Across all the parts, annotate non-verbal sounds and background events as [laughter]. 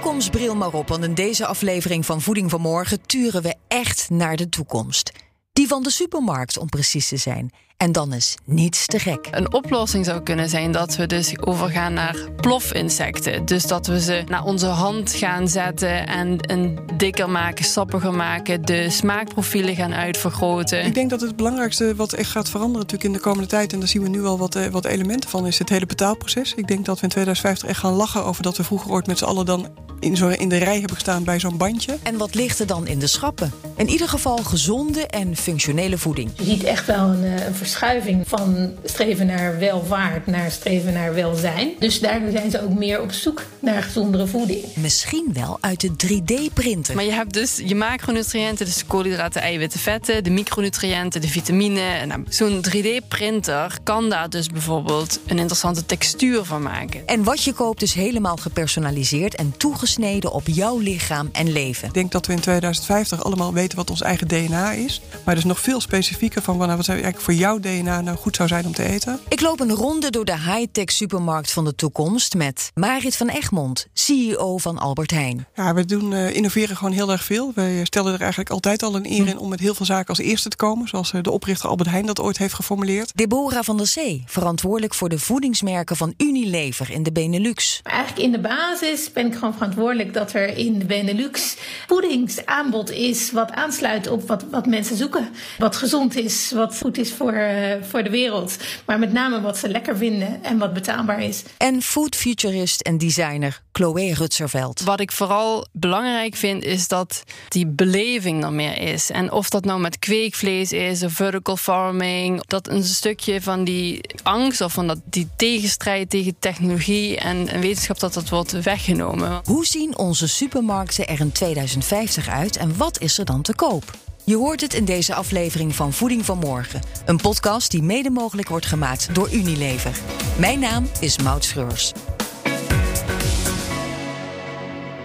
Toekomstbril maar op, want in deze aflevering van Voeding van Morgen turen we echt naar de toekomst. Die van de supermarkt, om precies te zijn. En dan is niets te gek. Een oplossing zou kunnen zijn dat we dus overgaan naar plofinsecten. Dus dat we ze naar onze hand gaan zetten en een dikker maken, sappiger maken, de smaakprofielen gaan uitvergroten. Ik denk dat het belangrijkste wat echt gaat veranderen natuurlijk in de komende tijd, en daar zien we nu al wat, eh, wat elementen van, is het hele betaalproces. Ik denk dat we in 2050 echt gaan lachen over dat we vroeger ooit met z'n allen dan in, zo in de rij hebben gestaan bij zo'n bandje. En wat ligt er dan in de schappen? In ieder geval gezonde en functionele voeding. Je ziet echt wel een, eh, een verschuiving van streven naar welvaart naar streven naar welzijn. Dus daar zijn ze ook meer op zoek naar gezondere voeding. Misschien wel uit de 3D-printer. Maar je hebt dus je macronutriënten, dus de koolhydraten, eiwitten, vetten, de micronutriënten, de vitamine. Nou, Zo'n 3D-printer kan daar dus bijvoorbeeld een interessante textuur van maken. En wat je koopt is helemaal gepersonaliseerd en toegesneden op jouw lichaam en leven. Ik denk dat we in 2050 allemaal weten wat ons eigen DNA is. Maar dus nog veel specifieker van wat eigenlijk voor jouw DNA nou goed zou zijn om te eten. Ik loop een ronde door de high-tech supermarkt van de toekomst met Marit van Egmond, CEO van Albert Heijn. Ja, we doen uh, innoveren gewoon heel erg veel. Wij stellen er eigenlijk altijd al een eer in om met heel veel zaken als eerste te komen. Zoals eh, de oprichter Albert Heijn dat ooit heeft geformuleerd. Deborah van der Zee, verantwoordelijk voor de voedingsmerken van Unilever in de Benelux. Eigenlijk in de basis ben ik gewoon verantwoordelijk dat er in de Benelux voedingsaanbod is wat aansluit op wat, wat mensen zoeken. Wat gezond is, wat goed is voor, uh, voor de wereld. Maar met name wat ze lekker vinden en wat betaalbaar is. En foodfuturist en designer Chloe Rutserveld. Wat ik vooral belangrijk vind is dat die beleving er meer is. En of dat nou met kweekvlees is of vertical farming, dat een stukje van die angst of van dat, die tegenstrijd tegen technologie en, en wetenschap dat dat wordt weggenomen. Hoe zien onze supermarkten er in 2050 uit en wat is er dan te koop? Je hoort het in deze aflevering van Voeding van Morgen. Een podcast die mede mogelijk wordt gemaakt door Unilever. Mijn naam is Maud Schreurs.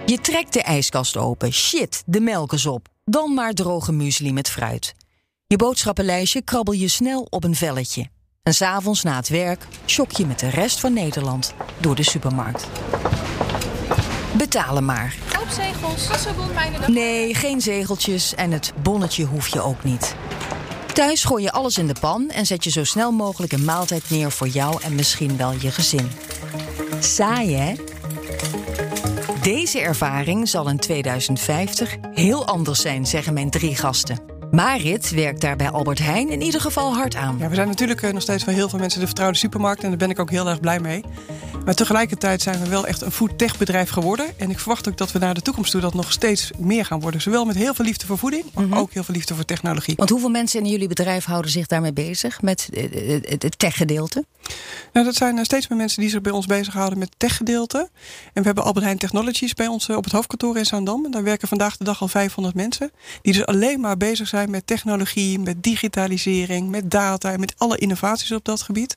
Je trekt de ijskast open. Shit, de melk is op. Dan maar droge muesli met fruit. Je boodschappenlijstje krabbel je snel op een velletje. En s'avonds na het werk shock je met de rest van Nederland door de supermarkt. Betalen maar. Koopzegels, Nee, geen zegeltjes en het bonnetje hoef je ook niet. Thuis gooi je alles in de pan en zet je zo snel mogelijk een maaltijd neer voor jou en misschien wel je gezin. Saai, hè? Deze ervaring zal in 2050 heel anders zijn, zeggen mijn drie gasten. Marit werkt daar bij Albert Heijn in ieder geval hard aan. Ja, we zijn natuurlijk eh, nog steeds voor heel veel mensen de vertrouwde supermarkt en daar ben ik ook heel erg blij mee. Maar tegelijkertijd zijn we wel echt een foodtech bedrijf geworden. En ik verwacht ook dat we naar de toekomst toe dat nog steeds meer gaan worden. Zowel met heel veel liefde voor voeding, maar ook heel veel liefde voor technologie. Want hoeveel mensen in jullie bedrijf houden zich daarmee bezig? Met het techgedeelte? Nou, dat zijn steeds meer mensen die zich bij ons bezighouden met het techgedeelte. En we hebben Albert Heijn Technologies bij ons op het hoofdkantoor in Zaandam. En daar werken vandaag de dag al 500 mensen. Die dus alleen maar bezig zijn met technologie, met digitalisering, met data en met alle innovaties op dat gebied.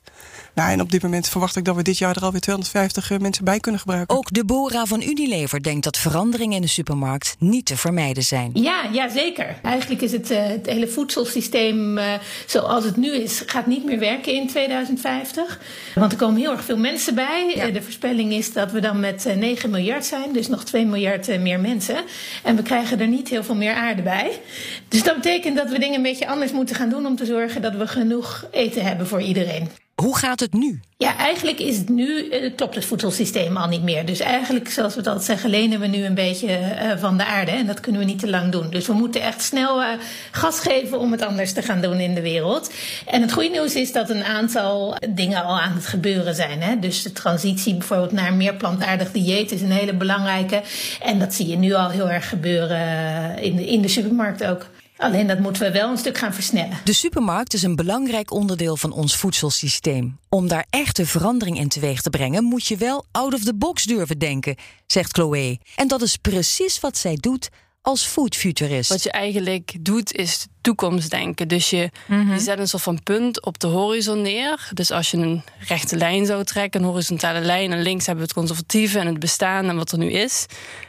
Nou, en op dit moment verwacht ik dat we dit jaar er alweer 250 mensen bij kunnen gebruiken. Ook Deborah van Unilever denkt dat veranderingen in de supermarkt niet te vermijden zijn. Ja, ja zeker. Eigenlijk is het, uh, het hele voedselsysteem uh, zoals het nu is, gaat niet meer werken in 2050. Want er komen heel erg veel mensen bij. Ja. De voorspelling is dat we dan met 9 miljard zijn, dus nog 2 miljard meer mensen. En we krijgen er niet heel veel meer aarde bij. Dus dat betekent dat we dingen een beetje anders moeten gaan doen om te zorgen dat we genoeg eten hebben voor iedereen. Hoe gaat het nu? Ja, eigenlijk is het nu, uh, het voedselsysteem al niet meer. Dus eigenlijk, zoals we altijd zeggen, lenen we nu een beetje uh, van de aarde. En dat kunnen we niet te lang doen. Dus we moeten echt snel uh, gas geven om het anders te gaan doen in de wereld. En het goede nieuws is dat een aantal dingen al aan het gebeuren zijn. Hè? Dus de transitie bijvoorbeeld naar meer plantaardig dieet is een hele belangrijke. En dat zie je nu al heel erg gebeuren in de, in de supermarkt ook. Alleen dat moeten we wel een stuk gaan versnellen. De supermarkt is een belangrijk onderdeel van ons voedselsysteem. Om daar echte verandering in teweeg te brengen, moet je wel out of the box durven denken, zegt Chloe. En dat is precies wat zij doet als foodfuturist. Wat je eigenlijk doet is toekomstdenken. Dus je, mm -hmm. je zet een soort van punt op de horizon neer. Dus als je een rechte lijn zou trekken, een horizontale lijn... en links hebben we het conservatieve en het bestaan en wat er nu is.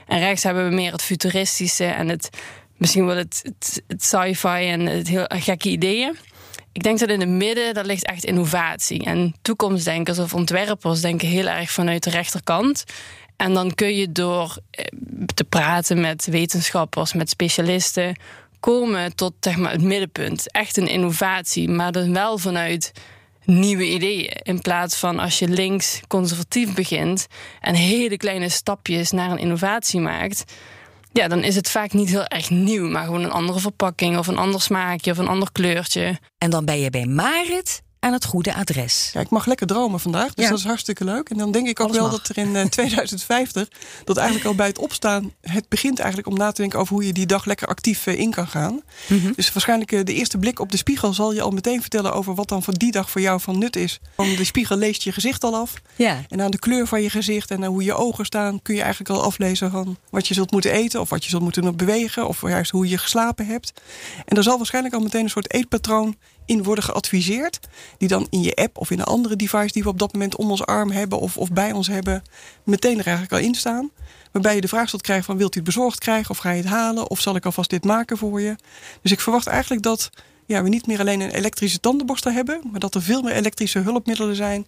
En rechts hebben we meer het futuristische en het misschien wel het, het, sci-fi en het heel gekke ideeën. Ik denk dat in het midden, dat ligt echt innovatie. En toekomstdenkers of ontwerpers denken heel erg vanuit de rechterkant. En dan kun je door eh, te praten met wetenschappers, met specialisten, komen tot zeg maar, het middenpunt. Echt een innovatie, maar dan wel vanuit nieuwe ideeën. In plaats van als je links conservatief begint en hele kleine stapjes naar een innovatie maakt. Ja, dan is het vaak niet heel erg nieuw, maar gewoon een andere verpakking of een ander smaakje of een ander kleurtje. En dan ben je bij Marit aan het goede adres. Ja, ik mag lekker dromen vandaag, dus Ja. dat is hartstikke leuk. En dan denk ik ook Alles wel mag. dat er in eh, [laughs] 2050, dat eigenlijk al bij het opstaan, het begint eigenlijk om na te denken over hoe je die dag lekker actief eh, in kan gaan. Mhm. Dus waarschijnlijk eh, de eerste blik op de spiegel zal je al meteen vertellen over wat dan voor die dag voor jou van nut is. Van de spiegel leest je gezicht al af. Ja. En aan de kleur van je gezicht en aan hoe je ogen staan, kun je eigenlijk al aflezen van wat je zult moeten eten of wat je zult moeten bewegen of juist hoe je geslapen hebt. En er zal waarschijnlijk al meteen een soort eetpatroon in worden geadviseerd, die dan in je app of in een andere device die we op dat moment om ons arm hebben of, of bij ons hebben, meteen er eigenlijk al in staan. Waarbij je de vraag zult krijgen van wilt u het bezorgd krijgen of ga je het halen of zal ik alvast dit maken voor je. Dus ik verwacht eigenlijk dat ja, we niet meer alleen een elektrische tandenborstel hebben, maar dat er veel meer elektrische hulpmiddelen zijn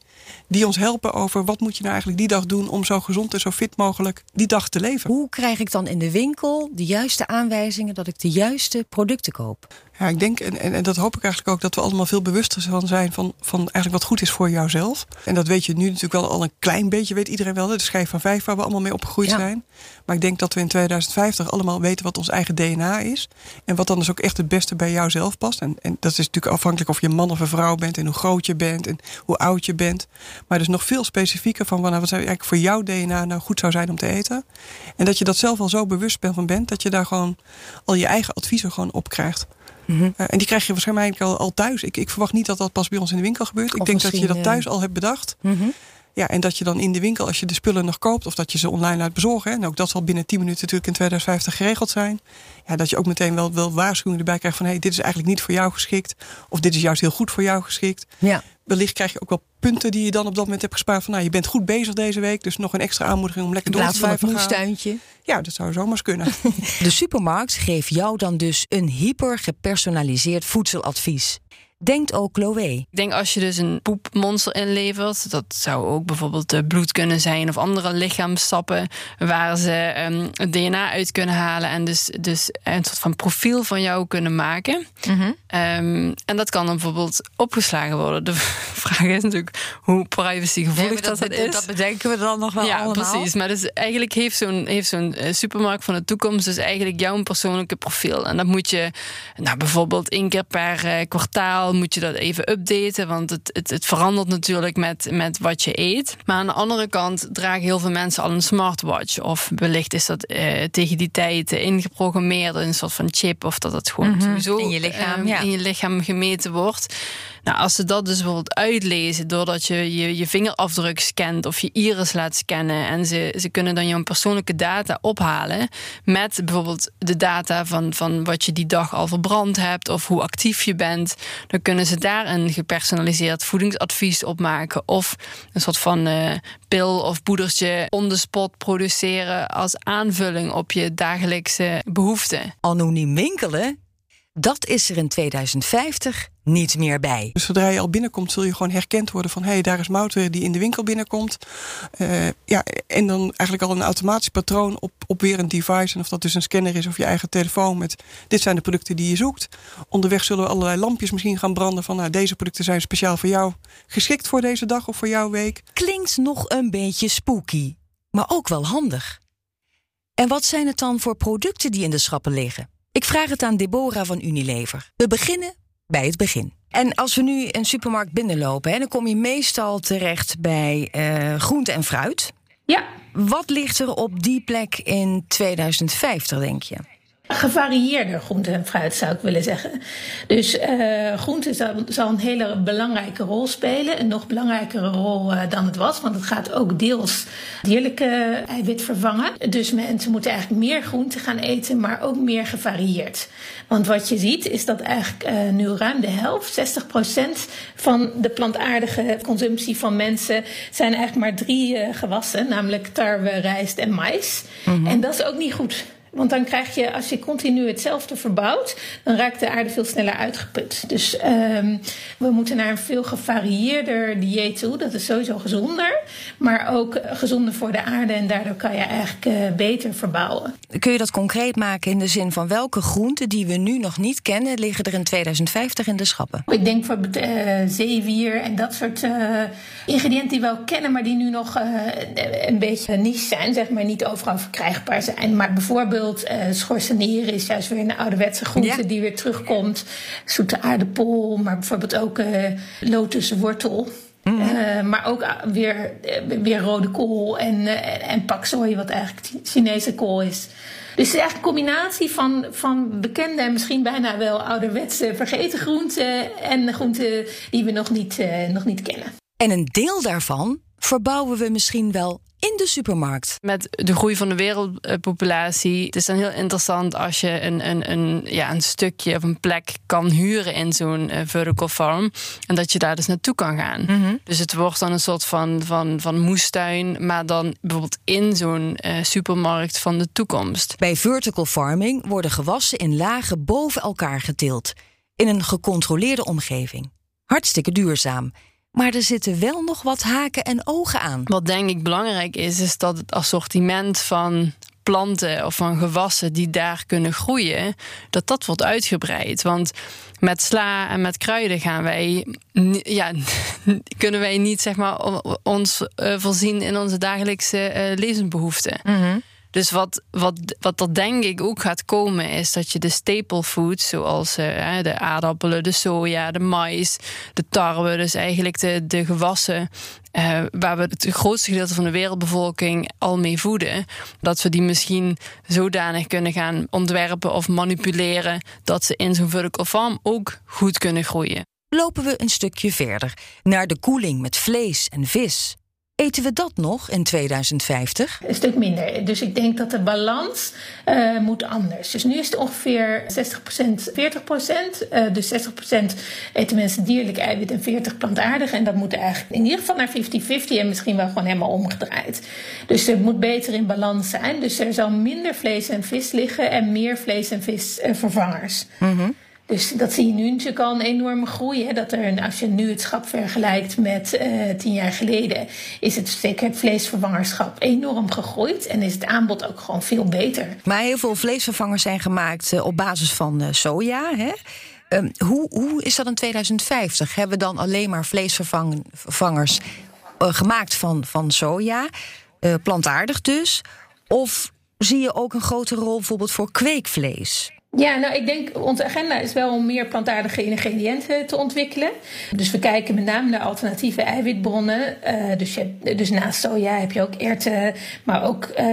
die ons helpen over wat moet je nou eigenlijk die dag doen om zo gezond en zo fit mogelijk die dag te leven. Hoe krijg ik dan in de winkel de juiste aanwijzingen dat ik de juiste producten koop? Ja, ik denk, en, en, en dat hoop ik eigenlijk ook, dat we allemaal veel bewuster van zijn van, van eigenlijk wat goed is voor jouzelf. En dat weet je nu natuurlijk wel al een klein beetje, weet iedereen wel, de schijf van vijf waar we allemaal mee opgegroeid Ja. zijn. Maar ik denk dat we in 2050 allemaal weten wat ons eigen DNA is. En wat dan dus ook echt het beste bij jouzelf past. En, en dat is natuurlijk afhankelijk of je man of een vrouw bent en hoe groot je bent en hoe oud je bent. Maar dus nog veel specifieker van nou, wat zou eigenlijk voor jouw DNA nou goed zou zijn om te eten. En dat je dat zelf al zo bewust van bent, dat je daar gewoon al je eigen adviezen gewoon op krijgt. Mhm. Eh, en die krijg je waarschijnlijk al, al thuis. Ik, ik verwacht niet dat dat pas bij ons in de winkel gebeurt. Ik denk dat je dat eh, thuis al hebt bedacht. Mhm. Ja, en dat je dan in de winkel, als je de spullen nog koopt, of dat je ze online laat bezorgen. hè, En ook dat zal binnen 10 minuten natuurlijk in 2050 geregeld zijn. Ja, dat je ook meteen wel, wel waarschuwingen erbij krijgt van hé, hey, dit is eigenlijk niet voor jou geschikt. Of dit is juist heel goed voor jou geschikt. Ja. Wellicht krijg je ook wel punten die je dan op dat moment hebt gespaard. Van nou, je bent goed bezig deze week. Dus nog een extra aanmoediging om lekker door te blijven gaan. moestuintje. Ja, dat zou zomaar eens kunnen. [laughs] De supermarkt geeft jou dan dus een hyper gepersonaliseerd voedseladvies. Denkt ook Chloé. Ik denk als je dus een poepmonster inlevert, dat zou ook bijvoorbeeld bloed kunnen zijn of andere lichaamstappen waar ze ehm, het DNA uit kunnen halen en dus, dus een soort van profiel van jou kunnen maken. Ehm, en dat kan dan bijvoorbeeld opgeslagen worden. De [laughs] vraag is natuurlijk hoe privacygevoelig dat, dat, is. bedenken we dan nog wel ja, precies. Maar dus eigenlijk heeft zo'n heeft zo'n eh, supermarkt van de toekomst dus eigenlijk jouw persoonlijke profiel. En dat moet je, nou bijvoorbeeld één keer per eh, kwartaal moet je dat even updaten, want het, het, het verandert natuurlijk met, met wat je eet. Maar aan de andere kant dragen heel veel mensen al een smartwatch. Of wellicht is dat eh, tegen die tijd ingeprogrammeerd, een soort van chip, of dat het gewoon sowieso In je lichaam, ja. in je lichaam gemeten wordt. Nou, als ze dat dus bijvoorbeeld uitlezen doordat je je, je vingerafdruk scant of je iris laat scannen en ze, ze kunnen dan jouw persoonlijke data ophalen met bijvoorbeeld de data van, van wat je die dag al verbrand hebt of hoe actief je bent, dan kunnen ze daar een gepersonaliseerd voedingsadvies op maken of een soort van eh, pil of poedertje on the spot produceren als aanvulling op je dagelijkse behoeften. Anoniem winkelen, dat is er in 2050 niet meer bij. Dus zodra je al binnenkomt, zul je gewoon herkend worden van hé, hey, daar is Moutwer die in de winkel binnenkomt. Eh, ja, en dan eigenlijk al een automatisch patroon op, op weer een device. En of dat dus een scanner is of je eigen telefoon met dit zijn de producten die je zoekt. Onderweg zullen we allerlei lampjes misschien gaan branden van nou, deze producten zijn speciaal voor jou geschikt voor deze dag of voor jouw week. Klinkt nog een beetje spooky, maar ook wel handig. En wat zijn het dan voor producten die in de schappen liggen? Ik vraag het aan Deborah van Unilever. We beginnen bij het begin. En als we nu een supermarkt binnenlopen, hè, dan kom je meestal terecht bij eh groente en fruit. Ja, Wat ligt er op die plek in 2050, denk je? Gevarieerder groente en fruit zou ik willen zeggen. Dus eh groente zal, zal een hele belangrijke rol spelen. Een nog belangrijkere rol eh, dan het was. Want het gaat ook deels dierlijke eiwit vervangen. Dus mensen moeten eigenlijk meer groente gaan eten, maar ook meer gevarieerd. Want wat je ziet is dat eigenlijk eh, nu ruim de helft, 60% van de plantaardige consumptie van mensen zijn eigenlijk maar drie gewassen. Namelijk tarwe, rijst en mais. En dat is ook niet goed. Want dan krijg je, als je continu hetzelfde verbouwt, dan raakt de aarde veel sneller uitgeput. Dus um, we moeten naar een veel gevarieerder dieet toe. Dat is sowieso gezonder, maar ook gezonder voor de aarde. En daardoor kan je eigenlijk uh, beter verbouwen. Kun je dat concreet maken in de zin van welke groenten die we nu nog niet kennen, liggen er in 2050 in de schappen? Ik denk voor uh, zeewier en dat soort uh, ingrediënten die we wel kennen, maar die nu nog een beetje niche zijn, zeg maar niet overal verkrijgbaar zijn. Maar bijvoorbeeld uh, schorseneren is juist weer een ouderwetse groente die weer terugkomt. Zoete aardappel, maar bijvoorbeeld ook uh, lotuswortel. Mm. Uh, maar ook weer, weer rode kool en, en paksoi, wat eigenlijk Chinese kool is. Dus het is echt een combinatie van, van bekende en misschien bijna wel ouderwetse vergeten groenten en groenten die we nog niet, nog niet kennen. En een deel daarvan verbouwen we misschien wel in de supermarkt. Met de groei van de wereldpopulatie het is dan heel interessant als je een, een, een, ja, een stukje of een plek kan huren in zo'n uh, vertical farm. En dat je daar dus naartoe kan gaan. Mhm. Dus het wordt dan een soort van, van, van moestuin, maar dan bijvoorbeeld in zo'n uh, supermarkt van de toekomst. Bij vertical farming worden gewassen in lagen boven elkaar geteeld. In een gecontroleerde omgeving. Hartstikke duurzaam. Maar er zitten wel nog wat haken en ogen aan. Wat denk ik belangrijk is, is dat het assortiment van planten of van gewassen die daar kunnen groeien, dat dat wordt uitgebreid. Want met sla en met kruiden gaan wij, ja, [laughs] kunnen wij niet zeg maar ons uh, voorzien in onze dagelijkse uh, levensbehoeften. Mm dus wat, wat, wat er denk ik ook gaat komen, is dat je de staple foods, zoals uh, de aardappelen, de soja, de mais, de tarwe, dus eigenlijk de, de gewassen uh, waar we het grootste gedeelte van de wereldbevolking al mee voeden, dat we die misschien zodanig kunnen gaan ontwerpen of manipuleren dat ze in zo'n vertical ook goed kunnen groeien. Lopen we een stukje verder naar de koeling met vlees en vis. Eten we dat nog in 2050? Een stuk minder. Dus ik denk dat de balans uh, moet anders. Dus nu is het ongeveer 60%, 40%. Uh, dus 60% eten mensen dierlijk eiwit en 40% plantaardig. En dat moet eigenlijk in ieder geval naar 50-50 en misschien wel gewoon helemaal omgedraaid. Dus het moet beter in balans zijn. Dus er zal minder vlees en vis liggen en meer vlees en vis uh, vervangers. Mm -hmm. Dus dat zie je nu natuurlijk al een enorme groei. Dat er, als je nu het schap vergelijkt met uh, tien jaar geleden, is het vleesvervangerschap enorm gegroeid. En is het aanbod ook gewoon veel beter. Maar heel veel vleesvervangers zijn gemaakt uh, op basis van uh, soja. Hè? Um, hoe, hoe is dat in 2050? Hebben we dan alleen maar vleesvervangers gemaakt van, van soja, plantaardig dus? Of zie je ook een grote rol bijvoorbeeld voor kweekvlees? Ja, nou, ik denk onze agenda is wel om meer plantaardige ingrediënten te ontwikkelen. Dus we kijken met name naar alternatieve eiwitbronnen. Uh, dus, je, dus naast soja heb je ook erten, maar ook uh,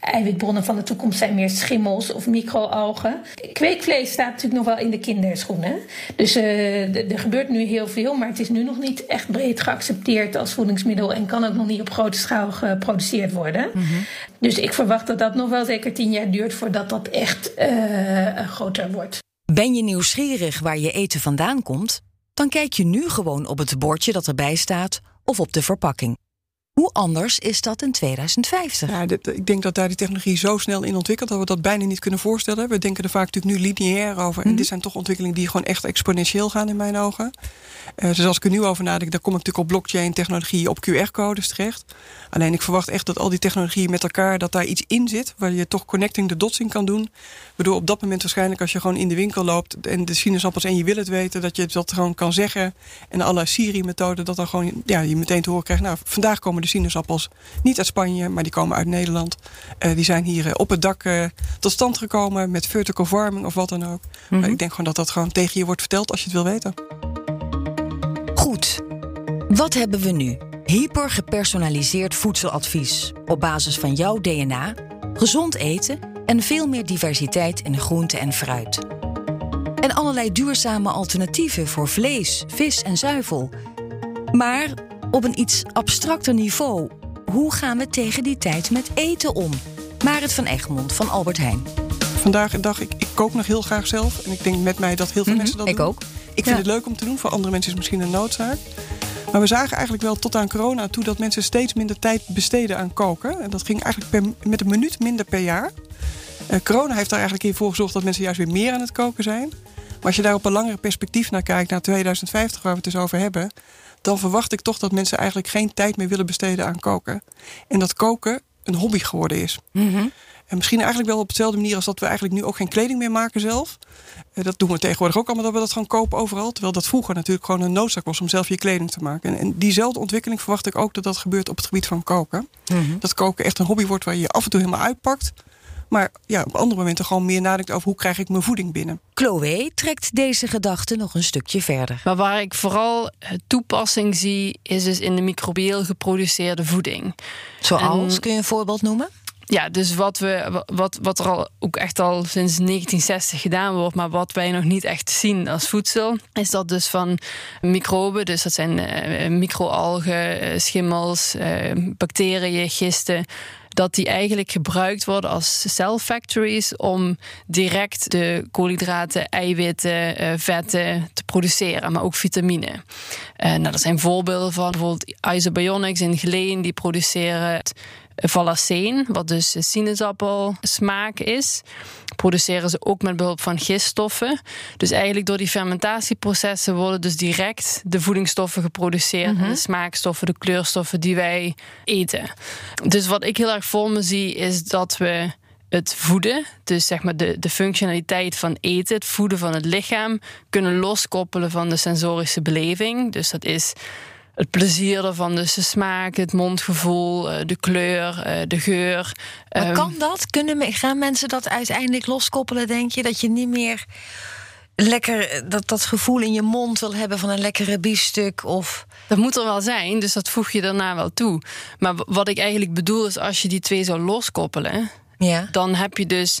eiwitbronnen van de toekomst zijn meer schimmels of microalgen. Kweekvlees staat natuurlijk nog wel in de kinderschoenen. Dus uh, er gebeurt nu heel veel, maar het is nu nog niet echt breed geaccepteerd als voedingsmiddel en kan ook nog niet op grote schaal geproduceerd worden. Mm -hmm. Dus ik verwacht dat dat nog wel zeker tien jaar duurt voordat dat echt uh, groter wordt. Ben je nieuwsgierig waar je eten vandaan komt? Dan kijk je nu gewoon op het bordje dat erbij staat of op de verpakking. Hoe anders is dat in 2050? Ja, dit, ik denk dat daar die technologie zo snel in ontwikkelt dat we dat bijna niet kunnen voorstellen. We denken er vaak natuurlijk nu lineair over. En -hmm. dit zijn toch ontwikkelingen die gewoon echt exponentieel gaan in mijn ogen. Uh, dus als ik er nu over nadenk, dan kom ik natuurlijk op blockchain-technologie, op QR-codes terecht. Alleen ik verwacht echt dat al die technologieën met elkaar, dat daar iets in zit, waar je toch connecting the dots in kan doen. Waardoor op dat moment waarschijnlijk als je gewoon in de winkel loopt en de sinaasappels en je wil het weten, dat je dat gewoon kan zeggen. En alle Siri-methoden, dat dan gewoon ja, je meteen te horen krijgt. Nou, vandaag komen de sinaasappels niet uit Spanje, maar die komen uit Nederland. Uh, die zijn hier uh, op het dak uh, tot stand gekomen met vertical farming of wat dan ook. Mm -hmm. Maar ik denk gewoon dat dat gewoon tegen je wordt verteld als je het wil weten. Goed. Wat hebben we nu? Hyper gepersonaliseerd voedseladvies op basis van jouw DNA, gezond eten en veel meer diversiteit in groente en fruit. En allerlei duurzame alternatieven voor vlees, vis en zuivel. Maar op een iets abstracter niveau, hoe gaan we tegen die tijd met eten om? Marit van Egmond van Albert Heijn. Vandaag de dag, ik, ik kook nog heel graag zelf. En ik denk met mij dat heel veel mm -hmm, mensen dat ik doen. ook. Ik vind ja. het leuk om te doen. Voor andere mensen is het misschien een noodzaak. Maar we zagen eigenlijk wel tot aan corona toe dat mensen steeds minder tijd besteden aan koken. En dat ging eigenlijk per, met een minuut minder per jaar. Uh, corona heeft daar eigenlijk in voor gezorgd dat mensen juist weer meer aan het koken zijn. Maar als je daar op een langere perspectief naar kijkt, naar 2050, waar we het dus over hebben, dan verwacht ik toch dat mensen eigenlijk geen tijd meer willen besteden aan koken. En dat koken een hobby geworden is. Mhm. En misschien eigenlijk wel op dezelfde manier als dat we eigenlijk nu ook geen kleding meer maken zelf. Eh, Dat doen we tegenwoordig ook allemaal, dat we dat gewoon kopen overal. Terwijl dat vroeger natuurlijk gewoon een noodzaak was om zelf je kleding te maken. En, diezelfde ontwikkeling verwacht ik ook dat dat gebeurt op het gebied van koken. Mhm. Dat koken echt een hobby wordt waar je je af en toe helemaal uitpakt. Maar ja, op andere momenten gewoon meer nadenkt over hoe krijg ik mijn voeding binnen. Chloe trekt deze gedachte nog een stukje verder. Maar waar ik vooral eh, toepassing zie, is dus in de microbieel geproduceerde voeding. Zoals, En- kun je een voorbeeld noemen? Ja, dus wat, we, wat, wat er al ook echt al sinds 1960 gedaan wordt, maar wat wij nog niet echt zien als voedsel, is dat dus van microben, dus dat zijn eh, microalgen, eh, schimmels, eh, bacteriën, gisten, dat die eigenlijk gebruikt worden als cell factories om direct de koolhydraten, eiwitten, eh, vetten te produceren, maar ook vitamine. Eh, nou, dat zijn voorbeelden van bijvoorbeeld Isobionics in Geleen, die produceren Valaceen, wat dus sinaasappelsmaak is. Produceren ze ook met behulp van giststoffen. Dus eigenlijk door die fermentatieprocessen worden dus direct de voedingsstoffen geproduceerd. En de smaakstoffen, de kleurstoffen die wij eten. Dus wat ik heel erg voor me zie, is dat we het voeden, dus zeg maar de, de functionaliteit van eten, het voeden van het lichaam, kunnen loskoppelen van de sensorische beleving. Dus dat is het plezier ervan, dus de smaak, het mondgevoel, eh, de kleur, eh, de geur. Maar Ehm, kan dat? Kunnen, gaan mensen dat uiteindelijk loskoppelen, denk je? Dat je niet meer lekker eh, dat, dat gevoel in je mond wil hebben van een lekkere biefstuk of... Dat moet er wel zijn, dus dat voeg je daarna wel toe. Maar wat ik eigenlijk bedoel is, als je die twee zou loskoppelen, Ja. dan heb je dus.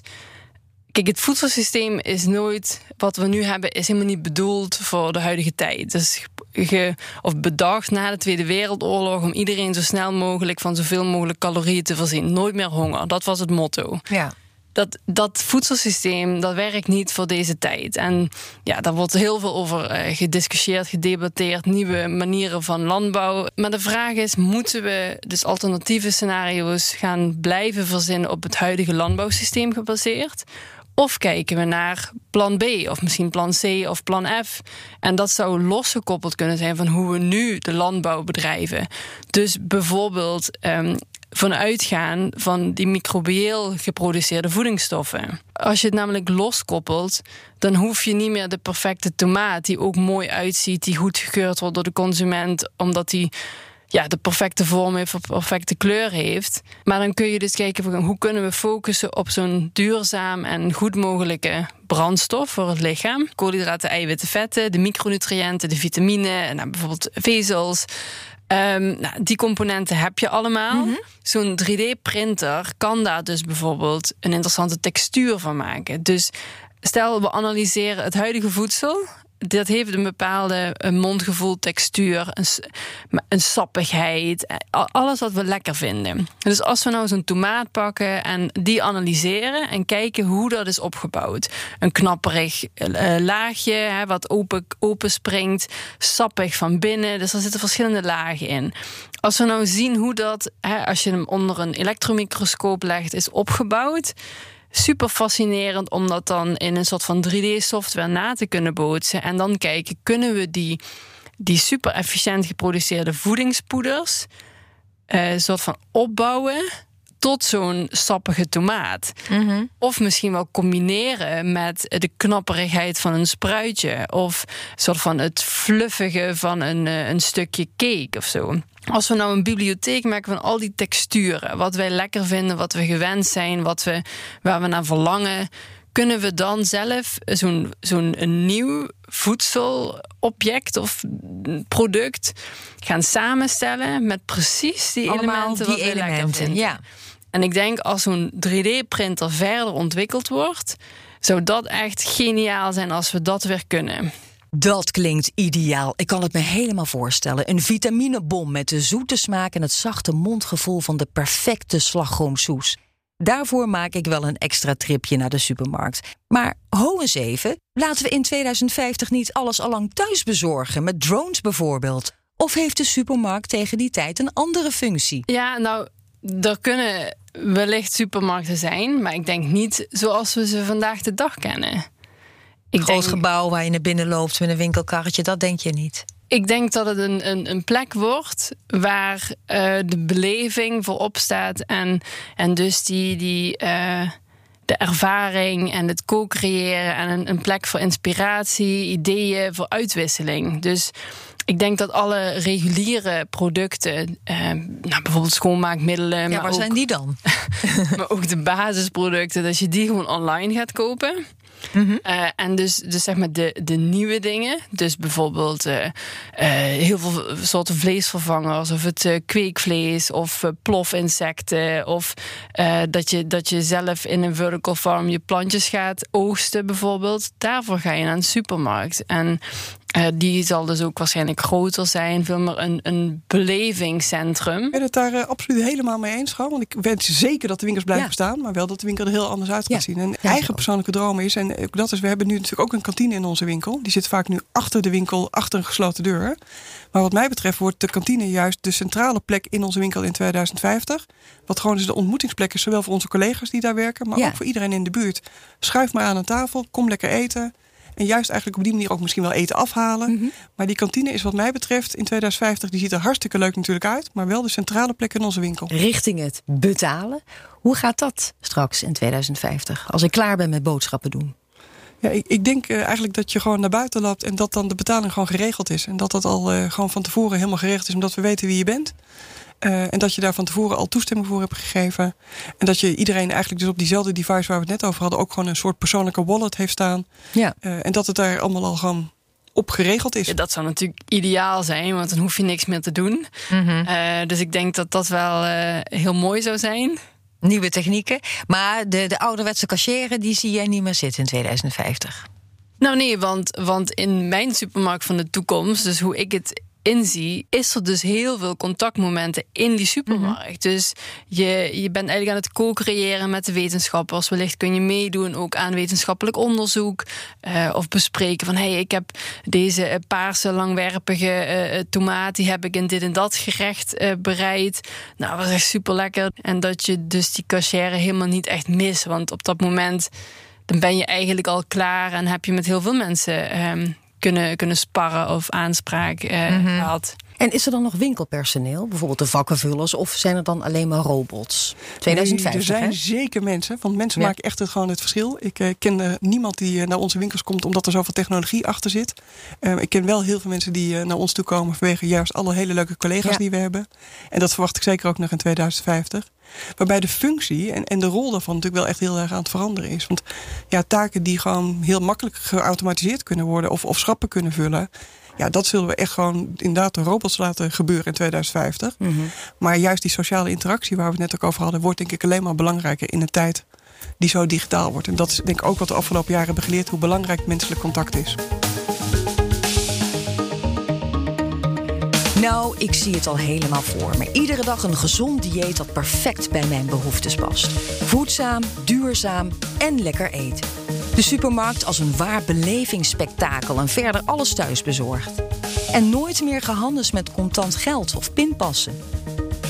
Kijk, het voedselsysteem is nooit. Wat we nu hebben, is helemaal niet bedoeld voor de huidige tijd. Dus ge, of bedacht na de Tweede Wereldoorlog om iedereen zo snel mogelijk van zoveel mogelijk calorieën te voorzien. Nooit meer honger. Dat was het motto. Ja. Dat, dat voedselsysteem dat werkt niet voor deze tijd. En ja, daar wordt heel veel over eh, gediscussieerd, gedebatteerd, nieuwe manieren van landbouw. Maar de vraag is: moeten we dus alternatieve scenario's gaan blijven verzinnen op het huidige landbouwsysteem gebaseerd? Of kijken we naar plan B, of misschien plan C of plan F. En dat zou losgekoppeld kunnen zijn van hoe we nu de landbouw bedrijven. Dus bijvoorbeeld ehm, vanuit gaan van die microbieel geproduceerde voedingsstoffen. Als je het namelijk loskoppelt, dan hoef je niet meer de perfecte tomaat, die ook mooi uitziet, die goed gekeurd wordt door de consument, omdat die ja, de perfecte vorm heeft of perfecte kleur heeft. Maar dan kun je dus kijken van hoe kunnen we focussen op zo'n duurzaam en goed mogelijke brandstof voor het lichaam. Koolhydraten, eiwitten, vetten, de micronutriënten, de vitamine, en nou, bijvoorbeeld vezels. Ehm, nou, die componenten heb je allemaal. Zo'n 3D-printer kan daar dus bijvoorbeeld een interessante textuur van maken. Dus stel we analyseren het huidige voedsel. Dat heeft een bepaalde mondgevoel, textuur, een, een sappigheid. eh, Alles wat we lekker vinden. Dus als we nou zo'n tomaat pakken en die analyseren en kijken hoe dat is opgebouwd. Een knapperig eh, laagje, hè, wat open, open sappig van binnen. Dus er zitten verschillende lagen in. Als we nou zien hoe dat, hè, als je hem onder een elektromicroscoop legt, is opgebouwd super fascinerend om dat dan in een soort van 3D-software na te kunnen bootsen. En dan kijken, kunnen we die, die super efficiënt geproduceerde voedingspoeders eh, soort van opbouwen tot zo'n sappige tomaat. Of misschien wel combineren met de knapperigheid van een spruitje. Of soort van het fluffige van een, eh, een stukje cake of zo. Als we nou een bibliotheek maken van al die texturen, wat wij lekker vinden, wat we gewend zijn, wat we, waar we naar verlangen, kunnen we dan zelf zo'n zo'n nieuw voedselobject of product gaan samenstellen met precies die Allemaal elementen die wat we lekker elementen, vinden. ja. En ik denk als zo'n 3D-printer verder ontwikkeld wordt, zou dat echt geniaal zijn als we dat weer kunnen. Dat klinkt ideaal. Ik kan het me helemaal voorstellen. Een vitaminebom met de zoete smaak en het zachte mondgevoel van de perfecte slagroomsoes. Daarvoor maak ik wel een extra tripje naar de supermarkt. Maar ho eens even, laten we in 2050 niet alles allang thuis bezorgen, met drones bijvoorbeeld. Of heeft de supermarkt tegen die tijd een andere functie? Ja, nou, er kunnen wellicht supermarkten zijn, maar ik denk niet zoals we ze vandaag de dag kennen. Ik Groot denk, gebouw waar je naar binnen loopt met een winkelkarretje, dat denk je niet. Ik denk dat het een, een, een plek wordt waar uh, de beleving voorop staat. En, en dus die, die, uh, de ervaring en het co-creëren en een, een plek voor inspiratie, ideeën, voor uitwisseling. Dus ik denk dat alle reguliere producten, eh, nou, bijvoorbeeld schoonmaakmiddelen. Ja, maar waar zijn die dan? [laughs] maar ook de basisproducten, dat je die gewoon online gaat kopen. Mhm. Eh, en dus, dus zeg maar de, de nieuwe dingen. Dus bijvoorbeeld uh, uh, heel veel soorten vleesvervangers. Of het kweekvlees. Of plofinsecten. Of dat, je, dat je zelf in een vertical farm je plantjes gaat oogsten bijvoorbeeld. Daarvoor ga je naar een supermarkt. En uh, die zal dus ook waarschijnlijk groter zijn, veel meer een, een belevingscentrum. Ben je het daar uh, absoluut helemaal mee eens? Want ik wens zeker dat de winkels blijven bestaan, maar wel dat de winkel er heel anders uit gaat zien. En eigen persoonlijke droom is, en dat is, we hebben nu natuurlijk ook een kantine in onze winkel. Die zit vaak nu achter de winkel, achter een gesloten deur. Maar wat mij betreft wordt de kantine juist de centrale plek in onze winkel in 2050. Wat gewoon dus de ontmoetingsplek is, zowel voor onze collega's die daar werken, maar ook voor iedereen in de buurt. Schuif maar aan een tafel, kom lekker eten. En juist eigenlijk op die manier ook misschien wel eten afhalen. Mhm. Maar die kantine is wat mij betreft in 2050, die ziet er hartstikke leuk natuurlijk uit. Maar wel de centrale plek in onze winkel. Richting het betalen. Hoe gaat dat straks in 2050? Als ik klaar ben met boodschappen doen. Ja, ik, ik denk uh, eigenlijk dat je gewoon naar buiten loopt en dat dan de betaling gewoon geregeld is. En dat dat al uh, gewoon van tevoren helemaal geregeld is, omdat we weten wie je bent. Uh, en dat je daar van tevoren al toestemming voor hebt gegeven. En dat je iedereen eigenlijk dus op diezelfde device waar we het net over hadden... ook gewoon een soort persoonlijke wallet heeft staan. Ja. Uh, en dat het daar allemaal al gewoon op geregeld is. Ja, dat zou natuurlijk ideaal zijn, want dan hoef je niks meer te doen. Mm -hmm. uh, dus ik denk dat dat wel heel mooi zou zijn. Nieuwe technieken. Maar de, de ouderwetse cashieren, die zie jij niet meer zitten in 2050. Nou nee, want, want in mijn supermarkt van de toekomst, dus hoe ik het inzie, is er dus heel veel contactmomenten in die supermarkt. Mhm. Dus je, je bent eigenlijk aan het co-creëren met de wetenschappers. Wellicht kun je meedoen ook aan wetenschappelijk onderzoek. Uh, of bespreken van hey, ik heb deze uh, paarse langwerpige uh, tomaat, die heb ik in dit en dat gerecht bereid. Nou, dat was echt super lekker. En dat je dus die cachère helemaal niet echt mis. Want op dat moment dan ben je eigenlijk al klaar en heb je met heel veel mensen um, kunnen, kunnen sparren of aanspraak uh, mm had. En is er dan nog winkelpersoneel, bijvoorbeeld de vakkenvullers, of zijn er dan alleen maar robots? 2050, er zijn zeker mensen, want mensen maken echt het, gewoon het verschil. Ik uh, ken uh, niemand die naar onze winkels komt omdat er zoveel technologie achter zit. ik ken wel heel veel mensen die naar ons toe komen vanwege juist alle hele leuke collega's die we hebben. En dat verwacht ik zeker ook nog in 2050. Waarbij de functie en, en de rol daarvan natuurlijk wel echt heel erg aan het veranderen is. Want ja, taken die gewoon heel makkelijk geautomatiseerd kunnen worden of, of schappen kunnen vullen. Ja, dat zullen we echt gewoon inderdaad de robots laten gebeuren in 2050. Mhm. Maar juist die sociale interactie waar we het net ook over hadden, wordt denk ik alleen maar belangrijker in een tijd die zo digitaal wordt. En dat is denk ik ook wat de afgelopen jaren hebben geleerd, hoe belangrijk menselijk contact is. Nou, ik zie het al helemaal voor me. Iedere dag een gezond dieet dat perfect bij mijn behoeftes past. Voedzaam, duurzaam en lekker eten. De supermarkt als een waar belevingsspektakel en verder alles thuis bezorgd. En nooit meer gehandels met contant geld of pinpassen.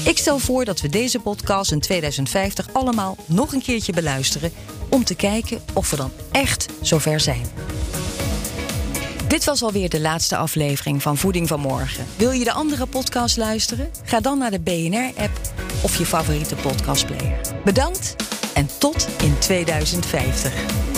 Ik stel voor dat we deze podcast in 2050 allemaal nog een keertje beluisteren om te kijken of we dan echt zover zijn. Dit was alweer de laatste aflevering van Voeding van Morgen. Wil je de andere podcast luisteren? Ga dan naar de BNR-app of je favoriete podcastplayer. Bedankt en tot in 2050.